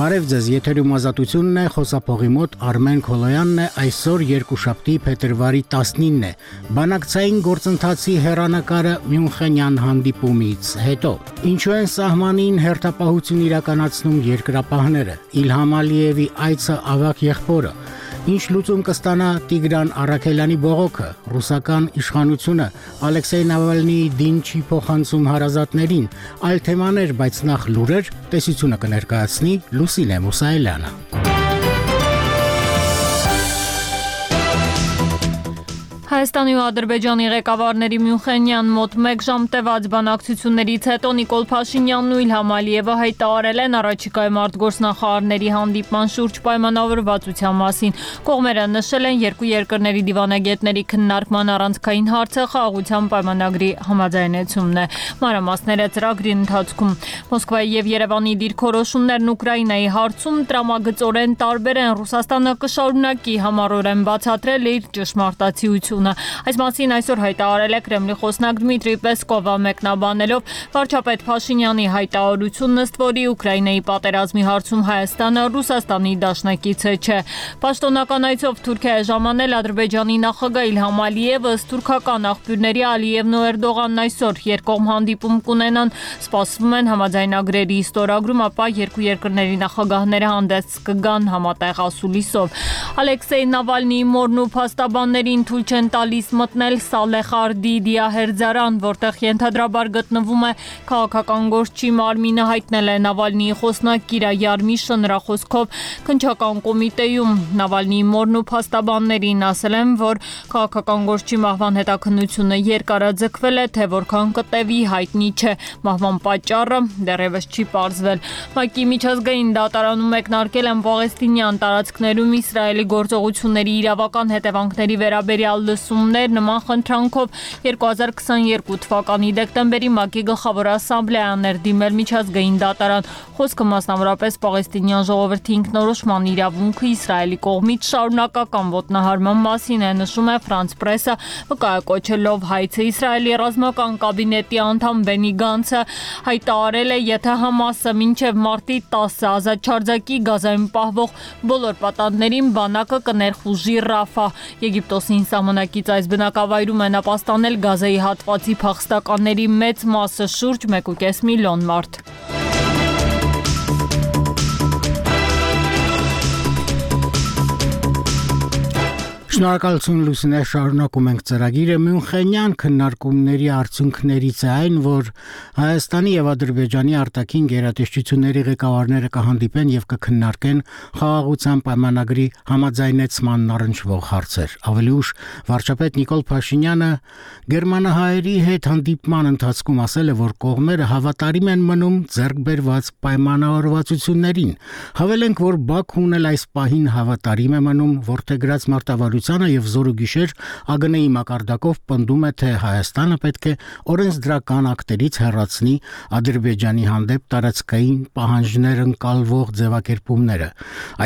Բարև ձեզ, եթերում ազատությունն է, խոսափողի մոտ Արմեն Քոլոյանն է, այսօր երկուշաբթի փետրվարի 19-ն է։ Բանակցային գործընթացի հերանեկարը Մյունխենյան հանդիպումից հետո։ Ինչու են սահմանին հերթապահություն իրականացնում երկրապահները։ Իլհամ Ալիևի այցը ավակ եղբորը Ինչ լուծում կստանա Տիգրան Արաքելյանի բողոքը, ռուսական իշխանությունը Ալեքսեյ Նավալնիի դին չի փոխանցում հարազատներին, այլ թեմաներ, բայց նախ լուրեր, տեսությունը կներկայացնի Լուսինե Մուսայելյանը։ Հայաստանի ու Ադրբեջանի ղեկավարների Մյունխենյան մոտ 1 ժամ տևած բանակցություններից հետո Նիկոլ Փաշինյանն ու Իլհամ Ալիևը հայտարարել են առաջիկայում արտգործնախարարների հանդիպման շուրջ պայմանավորվածության մասին։ Կողմերը նշել են երկու երկրների դիվանագետների քննարկման առանցքային հարցը խաղաղության պայմանագրի համաձայնեցումն է։ Մանրամասները ծրագրի ընթացքում Մոսկվայի եւ Երևանի դիրքորոշումներն Ուկրաինայի հարցում տրամագծորեն տարբեր են։ Ռուսաստանը կշարունակի համառորեն բացատրել իր ճշմարտացիությունը հանրությունը։ Այս մասին այսօր հայտարարել է Կրեմլի խոսնակ Դմիտրի Պեսկովը մեկնաբանելով վարչապետ Փաշինյանի հայտարարությունն ըստ որի Ուկրաինայի պատերազմի հարցում Հայաստանը Ռուսաստանի դաշնակիցը չէ։ Պաշտոնական այցով Թուրքիա ժամանել Ադրբեջանի նախագահ Իլհամ Ալիևը, թուրքական աղբյուրների Ալիևն ու Էրդողանն այսօր երկկողմ հանդիպում կունենան։ Սպասվում են համաձայնագրերի ստորագրում, ապա երկու երկրների նախագահները հանդես կգան համատեղ ասուլիսով։ Ալեքսեյ Նավալնիի մորն ու փաստաբաններին թույլ չեն տալիս մտնել Սալեխարդի դիահերձարան, որտեղ ենթադրաբար գտնվում է քաղաքական գործչի մարմինը հայտնել է Նավալնիի խոսնակ Կիրա Յարմիշը նրա խոսքով քնչական կոմիտեում Նավալնիի մորն ու փաստաբաններին ասել են, որ քաղաքական գործչի մահվան հետաքննությունը երկարաձգվել է, թե որքան կտևի հայտնի չէ։ Մահվան պատճառը դեռևս չի ողջվել։ ՄԱԿ-ի միջազգային դատարանում մեկնարկել են Պաղեստինյան տարածքներում Իսրայելի գործողությունների իրավական հետևանքների վերաբերյալ լսումներ նման խնդրանքով 2022 թվականի դեկտեմբերի ՄԱԿ-ի գլխավոր ասամբլեան էր դիմել միջազգային դատարան։ Խոսքը մասնավորապես Պաղեստինյան ժողովրդի ինքնորոշման իրավունքը Իսրայելի կողմից շարունակական ոտնահարման մասին է նշում է Ֆրանս պրեսը, վկայակոչելով հայցը Իսրայելի ռազմական կաբինետի անդամ Բենի Գանցը հայտարարել է, եթե Համասը մինչև մարտի 10-ը ազատ չարձակի Գազայում պահվող բոլոր պատանդներին բանակը կներխուժի Ռաֆա։ Եգիպտոսին սահմանը ժամանակից այս բնակավայրում են ապաստանել գազայի հատվածի փախստականների մեծ մասը շուրջ 1.5 միլիոն մարդ։ Շնորհակալություն Լուսինե, շարունակում ենք ծրագիրը Մյունխենյան քննարկումների արդյունքներից է այն, որ Հայաստանի եւ Ադրբեջանի արտաքին գերատեսչությունների ղեկավարները կհանդիպեն եւ կքննարկեն խաղաղության պայմանագրի համաձայնեցման առնչվող հարցեր։ Ավելի ուշ վարչապետ Նիկոլ Փաշինյանը գերմանահայերի հետ հանդիպման ընթացքում ասել է, որ կողմերը հավատարիմ են մնում ձեռքբերված պայմանավորվածություններին։ Հավելենք, որ Բաքուն էլ այս պահին հավատարիմ է մնում որթեգրած մարտավարության Հայաստանը եւ զորուգիշեր ԱԳՆ-ի մակարդակով պնդում է, թե Հայաստանը պետք է օրենսդրական ակտերից հեռացնի Ադրբեջանի հանդեպ տարածքային պահանջներ ընկալվող ձևակերպումները։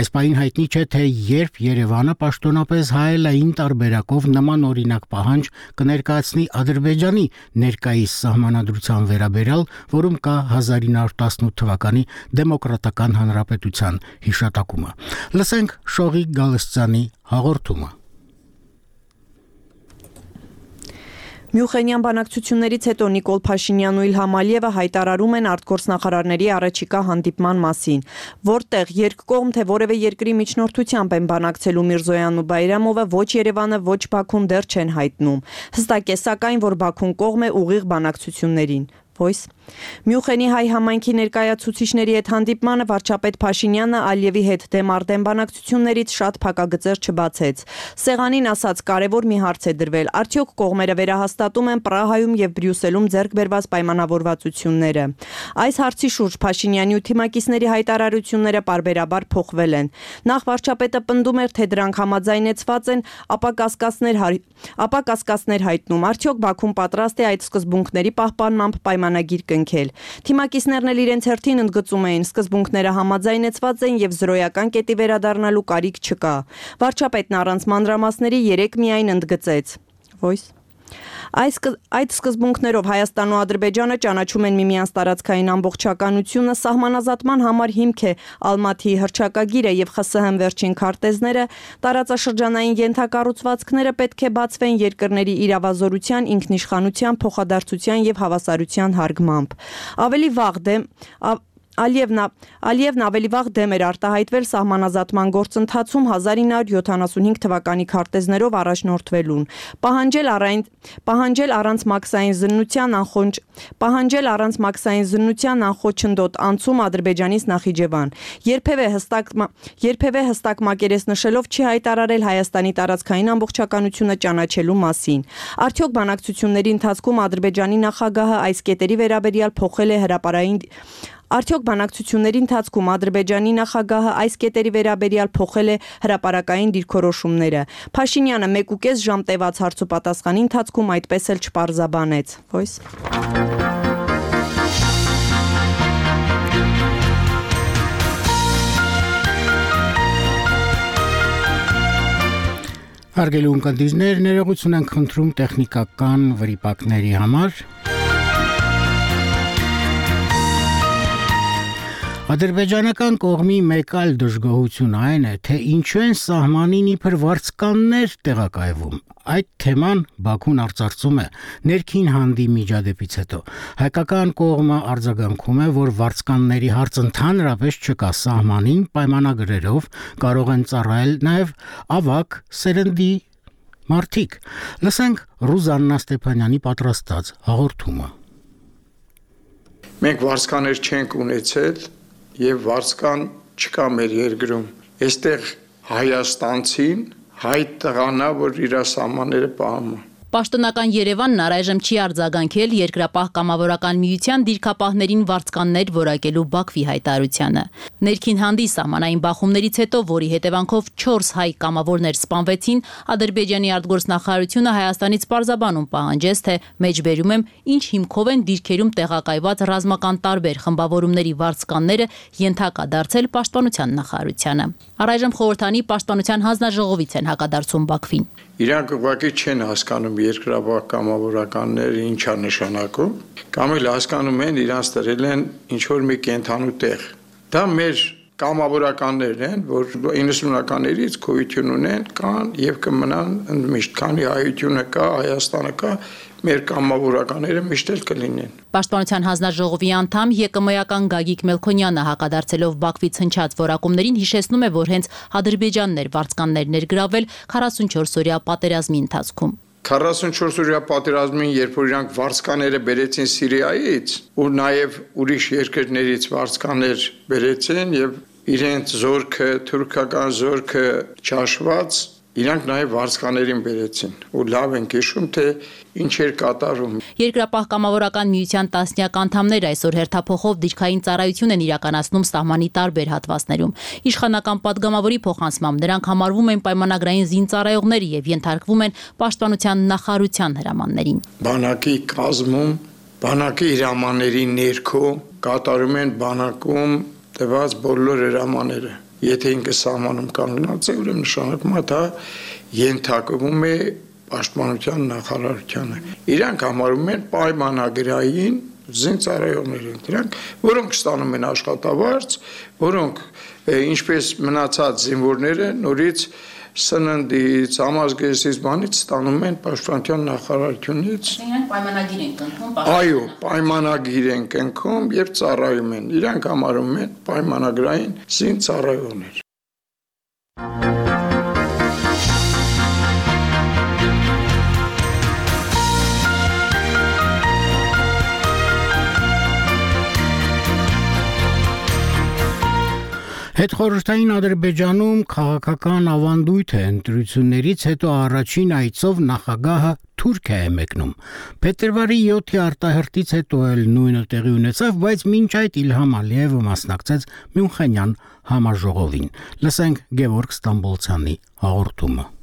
Այս պայն հայտնի չէ, թե երբ Երևանը պաշտոնապես հայելային տարբերակով նման օրինակ պահանջ կներկայացնի Ադրբեջանի ներկայիս սահմանադրության վերաբերյալ, որում կա 1918 թվականի դեմոկրատական հանրապետության հիշատակումը։ Լսենք Շողի Գալստյանի հաղորդումը Մյուխենյան բանակցություններից հետո Նիկոլ Փաշինյանն ու Իլհամ Ալիևը հայտարարում են արտգործնախարարների առաջիկա հանդիպման մասին, որտեղ երկկողմ թե որևէ երկրի միջնորդությամբ են բանակցելու Միրզոյանն ու Բայրամովը ոչ Երևանը, ոչ Բաքուն դեռ չեն հայտնում։ Հստակ է սակայն, որ Բաքուն կողմ է ուղիղ բանակցություններին։ Voice Մյուխենի հայ համայնքի ներկայացուցիչների հետ հանդիպմանը վարչապետ Փաշինյանը Ալիևի հետ դեմարդեն բանակցություններից շատ փակագծեր չբացեց։ Սեղանին ասած կարևոր մի հարց է դրվել. արդյոք կողմերը վերահաստատում են Պրահայում եւ Բրյուսելում ձեռք բերված պայմանավորվածությունները։ Այս հարցի շուրջ Փաշինյանի ու թիմակիցների հայտարարությունները parberabar փոխվել են։ Նախ վարչապետը պնդում էր, թե դրանք համաձայնեցված են, ապա կասկածներ ապա կասկածներ հայտնում։ Արդյոք Բաքուն պատրաստ է այդ սկզբունքների պահպանմամբ պայմանագիր կնքել։ Թիմակիցներն էլ իրենց հերթին ընդգծում էին, սկզբունքները համաձայնեցված են եւ զրոյական կետի վերադառնալու կարիք չկա։ Վարչապետն առանց մանրամասների 3 միայն ընդգծեց. Voice Այս այդ սկզբունքներով Հայաստանն ու Ադրբեջանը ճանաչում են միմյանց տարածքային ամբողջականությունը, սահմանազատման համար հիմք է Ալմաթիի հրճակագիրը եւ ԽՍՀՄ վերջին քարտեզները, տարածաշրջանային յենթակառուցվածքները պետք է բացվեն երկրների իրավազորության, ինքնիշխանության, փոխադարձության եւ հավասարության հարգմամբ։ Ավելի վաղ դեմ Ալիևն Ալիևն ավելի վաղ դեմ էր արտահայտվել սահմանազատման գործընթացում 1975 թվականի քարտեզներով առաջնորդվելուն։ Պահանջել առայն պահանջել առանց մաքսային զննության անխոնջ պահանջել առանց մաքսային զննության անխոչնդոտ անցում Ադրբեջանից Նախիջևան։ Երբևէ հստակ երբևէ հստակ մակերես նշելով չի հայտարարել Հայաստանի տարածքային ամբողջականությունը ճանաչելու մասին։ Արդյոք բանակցությունների ընթացքում Ադրբեջանի նախագահը այս կետերի վերաբերյալ փոխել է հրաապարային Արդյոք բանակցությունների ընթացքում Ադրբեջանի նախագահը այս կետերի վերաբերյալ փոխել է հրաապարակային դիրքորոշումները։ Փաշինյանը 1.5 ժամ տևած հարցուպատասխանի ընթացքում այդպես էլ չպարզաբանեց։ Voice. Հարգելի ունկնդիրներ, ներողություն ենք խնդրում տեխնիկական վրիպակների համար։ Ադրբեջանական կողմի մեկ այլ դժգոհություն այն է, թե ինչու են սահմանին իբր վարձկաններ տեղակայվում։ Այդ թեման Բաքուն արծարծում է ներքին հանդի միջադեպից հետո։ Հայկական կողմը արձագանքում է, որ վարձկանների հարց ընդհանրապես չկա սահմանին պայմանագրերով կարող են ծառայել նաև ավակ սերնդի մարտիկ։ Լսենք Ռուզաննա Ստեփանյանի պատրաստած հաղորդումը։ Մենք վարձկաներ չենք ունեցել եւ վարձկան չկա մեր երկրում։ Այստեղ Հայաստանցին հայ տղանա, որ իր սահմանները պահում է Պաշտոնական Երևանն առայժմ չի արձագանքել երկրապահ կամավորական միության դիրքապահներին վարձկաններ որակելու Բաքվի հայտարարությանը։ Ներքին հանդի սահմանային բախումներից հետո, որի հետևանքով 4 հայ կամավորներ սպանվեցին, Ադրբեջանի արտգործնախարարությունը Հայաստանից պարզաբանում պահանջեց, թե մեջբերում եմ ինչ հիմքով են դիրքերում տեղակայված ռազմական տարբեր խմբավորումների վարձկանները ենթակա դարձել պաշտպանության նախարարությանը։ Առայժմ խորհրդանի պաշտպանության հանձնաժողովից են հակադարձում Բաքվին։ Իրանք ուղղակի չեն հասկանում երկրաբար կամավորականները ինչա նշանակում, կամ էլ հասկանում են իրանց դրել են ինչ որ մի կենթանու տեղ։ Դա մեր կամավորականներն են, որ 90-ականներից գոյություն ունեն, կան եւ կմնան ընդմիշտ, քանի հայությունը կա, Հայաստանը կա, մեր կամավորականները միշտ էլ կլինեն։ Պաշտպանության հանձնաժողովի անդամ ԵԿՄ-ական Գագիկ Մելքոնյանը հակադարձելով Բաքվից հնչած որակումներին հիշեցնում է, որ հենց Ադրբեջանն էր վարձկաններ ներգրավել 44 օրյա պատերազմի ընթացքում։ 44 օրյա պատերազմին, երբ որ իրանք վարձկաները բերեցին Սիրիայից, ու նաև ուրիշ երկրներից վարձկաներ բերեցին եւ իրենց զորքը, թուրքական զորքը ճաշված Իրանք նաև վարձկաներին բերեցին ու լավ են հիշում թե ինչ էր կատարում։ Երկրապահ կամավորական միության տասնյակ անդամներ այսօր հերթափոխով դիրքային ծառայություն են իրականացնում սահմանի տարբեր հատվածներում։ Իշխանական падգամավորի փոխանցմամբ նրանք համարվում են պայմանագրային զինծառայողներ եւ ենթարկվում են պաշտպանության նախարարության հրամաններին։ Բանակի կազմում բանակի հրամանների ներքո կատարում են բանակում տված բոլոր հրամանները Եթե ինքը սահմանում կանգնած է, ուրեմն նշանակում է դա ենթակվում է պաշտպանության նախարարությանը։ Իրանք համարում են պայմանագրային զինծառայողներ են դրանք, որոնք ստանում են աշխատավարձ, որոնք ինչպես մնացած զինվորները նորից սննդից, համազգեստից բանից ստանում են պաշտպանության նախարարությունից։ Իրենք պայմանագիր են կնքում։ Այո, պայմանագիր են կնքում եւ ծառայում են։ Իրանք համարում են պայմանագրային զին Հետխորհրդային Ադրբեջանում քաղաքական ավանդույթ է ընտրություններից հետո առաջին այցով նախագահը Թուրքիա է մեկնում։ Փետրվարի 7-ի արտահերտից հետո էլ նույնը տեղի ունեցավ, բայց մինչ այդ Իլհամ Ալիևը մասնակցեց Մյունխենյան համաժողովին։ Լսենք Գևորգ Ստամբոլցյանի հաղորդումը։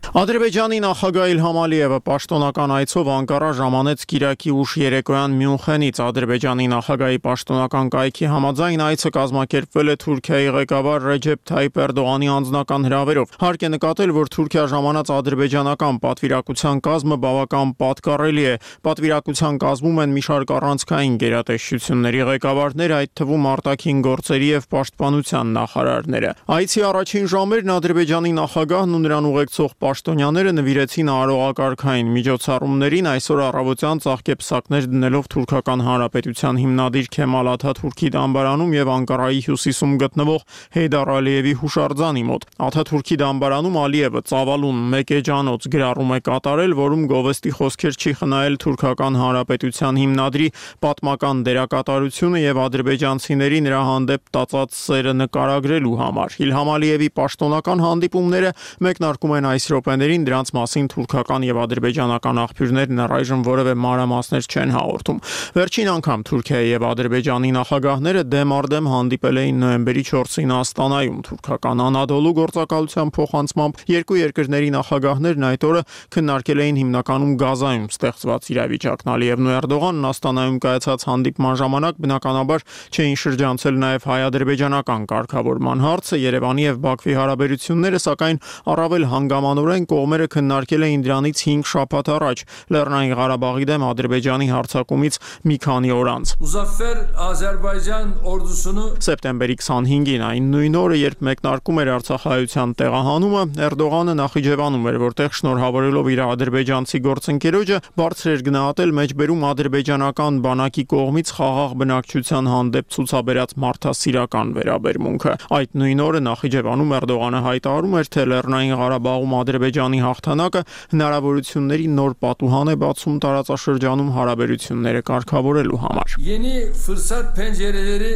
Ադրբեջանի նախագահ Իլհամ Ալիևը պաշտոնական այցով Անկարա ժամանեց Կիրակի ուշ երեկոյան Մյունխենից Ադրբեջանի նախագահի պաշտոնական կայքի համաձայն այցը կազմակերպվել է Թուրքիայի ղեկավար Ռեջեփ Թայիպ Էրդողանի անձնական հրավերով։ Հարկ է նկատել, որ Թուրքիա ժամանած ադրբեջանական պատվիրակության կազմը բավական պատկառելի է։ Պատվիրակության կազմում են մի շարք առանցքային գերատեսչությունների ղեկավարներ, այդ թվում արտաքին գործերի եւ պաշտպանության նախարարները։ Այցի առաջին ժամերն Ադրբեջանի նախագահն ու նրան ուղեկցող պաշտոնյաները նվիրեցին արողակարգային միջոցառումներին այսօր առավոտյան ծաղկեպսակներ դնելով թուրքական հանրապետության հիմնադիր Քեմալ Աթաթուրքի դամբարանում եւ Անկարայի հյուսիսում գտնվող Հեյդար Ալիևի հուշարձանի մոտ։ Աթաթուրքի դամբարանում Ալիևը ծավալուն մեկ էջանոց գրառում է կատարել, որում գովեստի խոսքեր չի խնայել թուրքական հանրապետության հիմնադրի պատմական դերակատարությունը եւ ադրբեջանցիների նրա հանդեպ տածած սերը նկարագրելու համար։ Իլհամ Ալիևի պաշտոնական հանդիպումները մեկնարկում են այս րոպեներին դրանց մասին թուրքական եւ ադրբեջանական աղբյուրներն առայժմ որևէ մանրամասներ չեն հաղորդում։ Վերջին անգամ Թուրքիայի եւ Ադրբեջանի նախագահները դեմ առ դեմ հանդիպել էին նոյեմբերի 4-ին Աստանայում թուրքական Անադոլու գործակալության փոխանցմամբ երկու երկրների նախագահներն այդ օրը քննարկել էին հիմնականում Գազայում ստեղծված իրավիճակն Ալիևն ու Էրդողանն Աստանայում կայացած հանդիպման ժամանակ բնականաբար չէին շրջանցել նաև հայ-ադրբեջանական կարգավորման հարցը Երևանի եւ Բաքվի հարաբերությունները սակայն առավել հանգամանորեն Կանոնորեն կողմերը քննարկել էին դրանից 5 շաբաթ առաջ. Լեռնային Ղարաբաղի դեմ Ադրբեջանի հարձակումից մի քանի օր անց։ Մուզաֆեր Ադրբեջան օրդուսունը սեպտեմբերի 25-ին այն նույն օրը, երբ մեկնարկում էր Արցախայության տեղահանումը, Էրդողանը Նախիջևանում էր, որտեղ շնորհավորելով իր ադրբեջանցի գործընկերոջը բարձր էր գնահատել մեջբերում ադրբեջանական բանակի կողմից խաղաղ բնակչության հանդեպ ցուցաբերած մարդասիրական վերաբերմունքը։ Այդ նույն օրը Նախիջևանում Էրդողանը հայտարարում էր, թե Լեռնային Ղարաբաղում Ադրբեջանի հաղթանակը հնարավորությունների նոր պատուհան է բացում տարածաշրջանում հարաբերությունները կարգավորելու համար։ Yeni fırsat pencereleri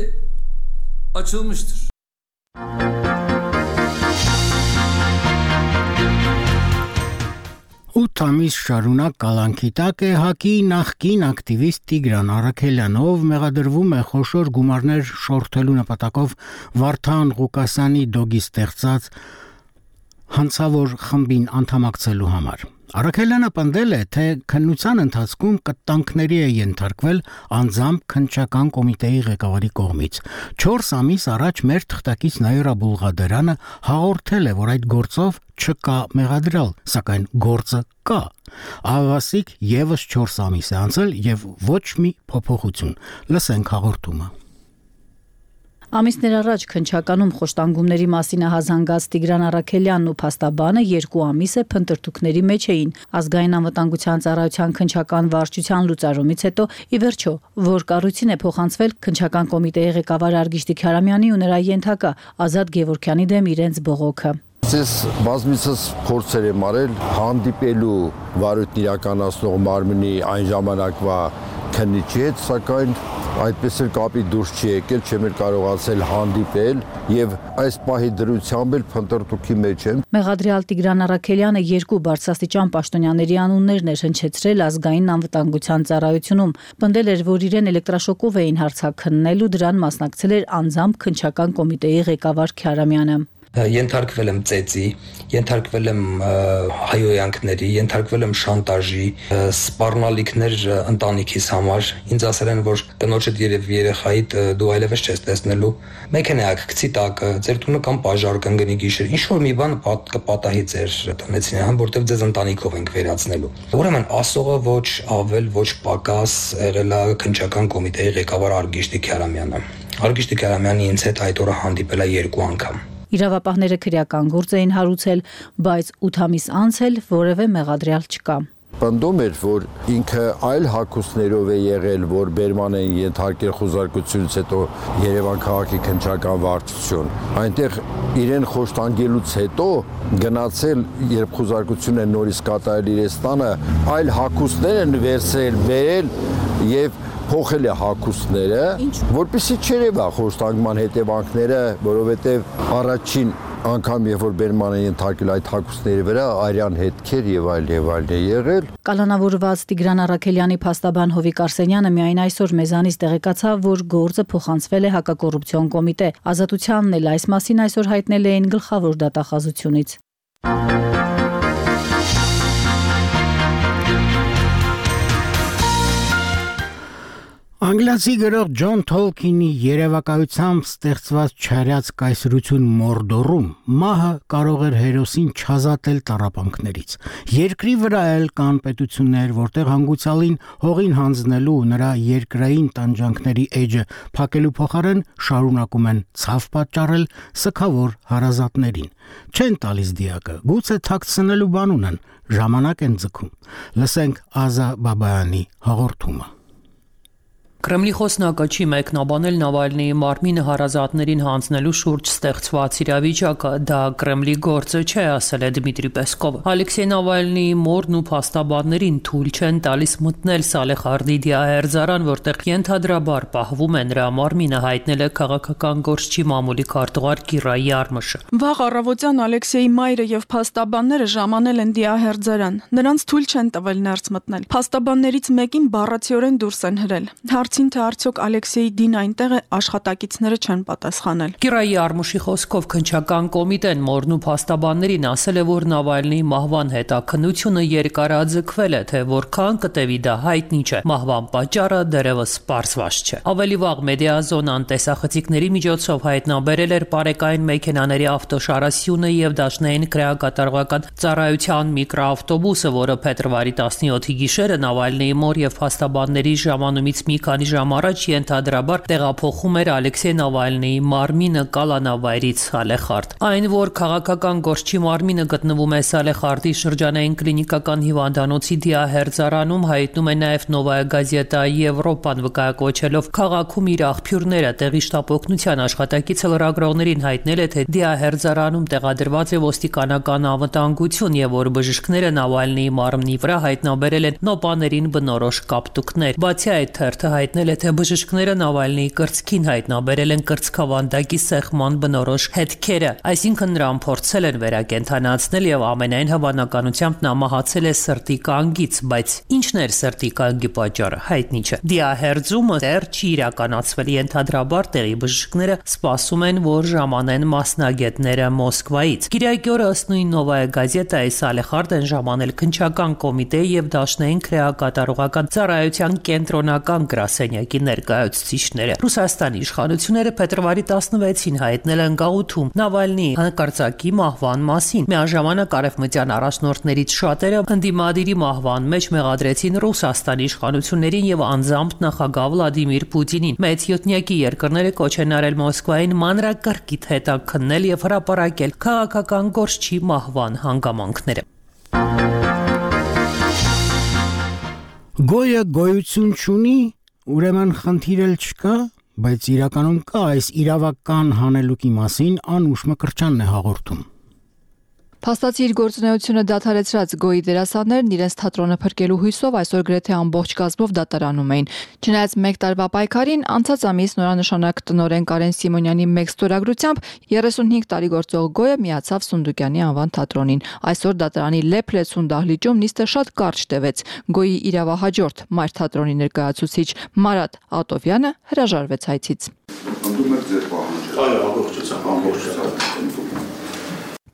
açılmıştır. Ութ ամիս շարունակ կալանքի տակ է հակի նախկին ակտիվիստ Տիգրան Արաքելյանով մեղադրվում է խոշոր գումարներ շորթելու նպատակով Վարդան Ղուկասյանի դոգի ստեղծած հանցավոր խմբին անդամակցելու համար։ Արաքելյանը պնդել է, թե քննության ընթացքում կտանքների է ենթարկվել անձամբ քնչական կոմիտեի ղեկավարի կողմից։ 4 ամիս առաջ մեր թղթակից Նաիրա Բուլղադարյանը հաղորդել է, որ այդ գործով չկա մեղադրալ, սակայն գործը կա։ Ավասիկ եւս 4 ամիս է անցել եւ ոչ մի փոփոխություն։ Լսենք հաղորդումը։ Ամիսներ առաջ քնչականում խոշտանգումների մասին հազանգած Տիգրան Արաքելյանն ու Փաստաբանը երկու ամիս է փնտրտուքների մեջ էին։ Ազգային անվտանգության ծառայության քնչական վարչության լուծարումից հետո ի վերջո որ կառույցին է փոխանցվել քնչական կոմիտեի ղեկավար Արգիշտի Քարամյանի ու նրա ենթակա Ազատ Գևորքյանի դեմ իրենց բողոքը։ Ես բազմիցս փորձեր եմ արել հանդիպելու վարույթն իրականացնող մարմնի այն ժամանակվա քննիչի հետ, սակայն այդպես էլ կապի դուրս չի եկել, չեմ էլ կարողացել հանդիպել եւ այս պահի դրությամբ էլ փնտրտուքի մեջ եմ։ Մեղադրյալ Տիգրան Արաքելյանը երկու բարձրաստիճան պաշտոնյաների անուններն էր հնչեցրել ազգային անվտանգության ծառայությունում։ Պնդել էր, որ իրեն էլեկտրաշոկով էին հարցակննել ու դրան մասնակցել էր անձամբ քնչական կոմիտեի ղեկավար Քյարամյանը ենթարկվել եմ ծեծի, ենթարկվել եմ հայոյանքների, ենթարկվել եմ շանտաժի, սպառնալիքներ ընտանիքիս համար։ Ինձ ասել են, որ կնոջդ երև երեխայիդ դու այլևս չես տեսնելու։ Մեքենայակ գցի տակը, ձեր տունը կամ բաժար կընկնի գիշեր։ Ինչ որ մի բան կպատահի ձեր տնեցին, համ որտեվ ձեզ ընտանիքով ենք վերացնելու։ Ուրեմն ասողը ոչ ավել, ոչ պակաս եղել է քնչական կոմիտեի ղեկավար Արգիշտի Քյարամյանը։ Արգիշտի Քյարամյանը ինձ հետ այդ օրը հանդիպել է երկու անգամ Իրավապահները քրեական գործ էին հարուցել, բայց 8 ամիս անց էլ որևէ մեղադրյալ չկա պնդում էր, որ ինքը այլ հակուսներով է եղել, որ Բերման են ենթարկել խոզարկությունից հետո Երևան քաղաքի քնչական վարչություն։ Այնտեղ իրեն խոշտանգելուց հետո գնացել, երբ խոզարկությունը նորից կատարել իր ստանը, այլ հակուսներ են վերցրել, վերել եւ փոխել է հակուսները, որպեսի չերևա խոշտանգման հետևանքները, որովհետև առաջին անգամ երբ որ Բերմանը ենթարկել այդ հակուսների վրա արյան հետքեր եւ այլ եւ այլն է եղել Կալանավորված Տիգրան Արաքելյանի փաստաբան Հովիկ Արսենյանը միայն այսօր մեզանից տեղեկացավ, որ գործը փոխանցվել է հակակոռուպցիոն կոմիտե։ Ազատությանն էլ այս մասին այսօր հայտնել էին գլխավոր դատախազությունից։ Անգլիացի գրող Ջոն Թոլկինի երևակայությամբ ստեղծված չարյաց կայսրություն Մորդորում մահը կարող էր հերոսին չազատել տարապանքներից։ Երկրի վրա էլ կան պետություններ, որտեղ հանգուցալին հողին հանձնելու նրա երկրային տանջանքների էջը փակելու փոխարեն շարունակում են ցավ պատճառել սքավոր հարազատներին։ Չեն տալիս դիակը, գուցե թաքցնելու բան ունեն, ժամանակ են ձգում։ Լսենք Ազա Բաբայանի հաղորդումը։ Կրեմլի խոսնակը չի մեկնաբանել Նավալնիի մարմինը հարազատներին հանձնելու շուրջ ստեղծված իրավիճակը, դա Կրեմլի գործը չէ, ասել է Դմիտրի Պեսկովը։ Ալեքսեյ Նավալնիի մորն ու փաստաբաններին թույլ չեն տալիս մտնել Սալեխարդի դիահերձարան, որտեղ ենթադրաբար պահվում է նրա մարմինը, հայտնել է քաղաքական գործչի մամուլի քարտուղար Կիրայի Արմշը։ Վաղ առավոտյան Ալեքսեյի մայրը եւ փաստաբանները ժամանել են դիահերձարան։ Նրանց թույլ չեն տվել ներս մտնել։ Փաստաբաններից մեկին բառացիորեն դուրս են հրել։ Հարց հարցին, թե արդյոք Ալեքսեյ Դին այնտեղ է, աշխատակիցները չեն պատասխանել։ Կիրայի Արմուշի խոսքով քնչական կոմիտեն մորնու փաստաբաններին ասել է, որ Նավալնիի մահվան հետաքննությունը երկարաձգվել է, թե որքան կտևի դա հայտնի չէ։ Մահվան պատճառը դեռևս պարզված չէ։ Ավելի վաղ մեդիազոնան տեսախցիկների միջոցով հայտնաբերել էր բարեկային մեքենաների ավտոշարասյունը եւ դաշնային քրեակատարողական ծառայության միկրոավտոբուսը, որը փետրվարի 17-ի գիշերը Նավալնիի մոր եւ փաստաբանների ժամանումից մի քանի քանի ժամ առաջ ենթադրաբար տեղափոխում էր Ալեքսեյ Նավալնիի մարմինը Կալանավայրից Սալեխարդ։ Այն, որ քաղաքական գործչի մարմինը գտնվում է Սալեխարդի շրջանային կլինիկական հիվանդանոցի դիահերձարանում, հայտնում է նաև Նովայա գազետա Եվրոպան վկայակոչելով քաղաքում իր աղբյուրները տեղի շտապօգնության աշխատակիցը լրագրողներին հայտնել է, թե դիահերձարանում տեղադրված է ոստիկանական անվտանգություն եւ որ բժիշկները Նավալնիի մարմնի վրա հայտնաբերել են նոպաներին բնորոշ կապտուկներ։ Բացի այդ, թերթը հայտ հայտնել է, թե բժիշկները Նավալնիի կրծքին հայտնաբերել են կրծքավանդակի սեղման բնորոշ հետքերը, այսինքն նրան փորձել են վերակենդանացնել եւ ամենայն հավանականությամբ նա մահացել է սրտի կանգից, բայց ինչն էր սրտի կանգի պատճառը, հայտնի չէ։ Դիահերձումը դեռ չի իրականացվել ենթադրաբար տեղի բժիշկները սպասում են, որ ժամանեն մասնագետները Մոսկվայից։ Կիրակի օրը ըստ նույն Նովայա գազետայի Սալեխարդ են ժամանել քնչական կոմիտե եւ դաշնային քրեակատարողական ծառայության կենտրոնական գրաս գրասենյակի ներկայացուցիչները։ Ռուսաստանի իշխանությունները փետրվարի 16-ին հայտնել են գաղութում Նավալնիի հանկարծակի մահվան մասին։ Միաժամանակ արևմտյան առաջնորդներից շատերը ընդդիմադիրի մահվան մեջ մեղադրեցին Ռուսաստանի իշխանություններին եւ անձամբ նախագահ Վլադիմիր Պուտինին։ Մեծ յոթնյակի երկրները կոչ են արել Մոսկվային մանրակրկիտ հետաքննել եւ հրապարակել քաղաքական գործչի մահվան հանգամանքները։ Գոյը գոյություն ունի Ուրեմն խնդիր էլ չկա, բայց իրականում կա այս իրավական հանելուկի մասին անուշ մկրճանն է հաղորդում։ Փաստացի իր գործունեությունը դադարեցրած Գոյի դերասաններն իրենց թատրոնը փրկելու հույսով այսօր գրեթե ամբողջ կազմով դատարանում էին։ Չնայած 1 տարվա պայքարին անցած ամիս նորանշանակ տնորեն Կարեն Սիմոնյանի մեկ ստորագրությամբ 35 տարի գործող Գոյը միացավ Սունդուկյանի անվան թատրոնին։ Այսօր դատարանի Լեփլեցուն դահլիճում նիստը շատ կարճ տևեց։ Գոյի իրավահաջորդ մայր թատրոնի ներկայացուցիչ Մարատ Ատովյանը հրաժարվեց հայցից։ Ընդդում եք ձեր պահանջը։ Այո, ամբողջությամբ, ամբողջությամբ։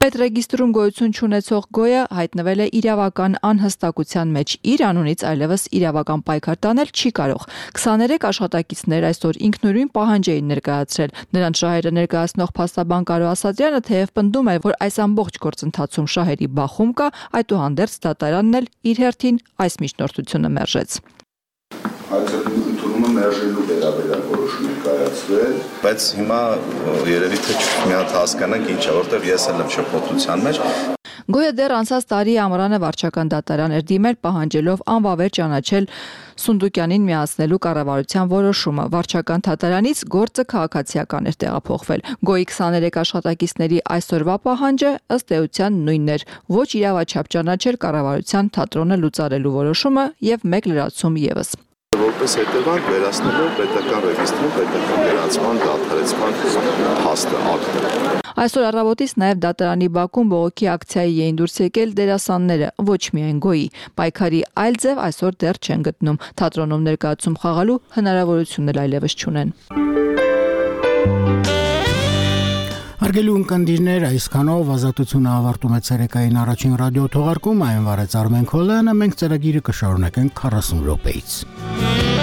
Պետրեգիստրում գոյություն չունեցող գոյը հայտնվել է իրավական անհստակության մեջ։ Իր անունից այլևս իրավական պայքար տանել չի կարող։ 23 աշխատակիցներ այսօր ինքնուրույն պահանջ էին ներկայացրել։ Նրանց շահերը ներկայացնող փաստաբան Կարո Ասատրյանը թեև պնդում է, որ այս ամբողջ գործընթացում շահերի բախում կա, այդուհանդերձ դատարանն էլ իր հերթին այս միջնորդությունը մերժեց ընդունումը մերժելու վերաբերյալ որոշում է կայացվել, բայց հիմա երևի թե մի հատ հասկանանք ինչ է, որտեվ ես էլ եմ շփոթության մեջ։ Գոյը դեռ անցած տարի ամռանը վարչական դատարան էր դիմել պահանջելով անվավեր ճանաչել Սունդուկյանին միացնելու կառավարության որոշումը։ Վարչական դատարանից գործը քաղաքացիական էր տեղափոխվել։ Գոյի 23 աշխատակիցների այսօրվա պահանջը ըստ էության նույնն էր՝ ոչ իրավաչափ ճանաչել կառավարության թատրոնը լուծարելու որոշումը եւ մեկ լրացում եւս որպես հետևանք վերացնելով պետական ռեգիստրում պետական գրանցման դադարեցման փաստը ակտը։ Այսօր առավոտից նաև դատարանի Բաքում բողոքի ակցիայի էին դուրս եկել դերասանները, ոչ միայն գոյի։ Պայքարի այլ ձև այսօր դեռ չեն գտնում։ Թատրոնում ներկայացում խաղալու հնարավորություն էլ այլևս չունեն։ Հարգելի ունկնդիրներ, այսքանով ազատությունը ավարտում է ցերեկային առաջին ռադիո թողարկումը, այն վարեց Արմեն Քոլյանը, մենք ծրագիրը կշարունակենք 40 րոպեից։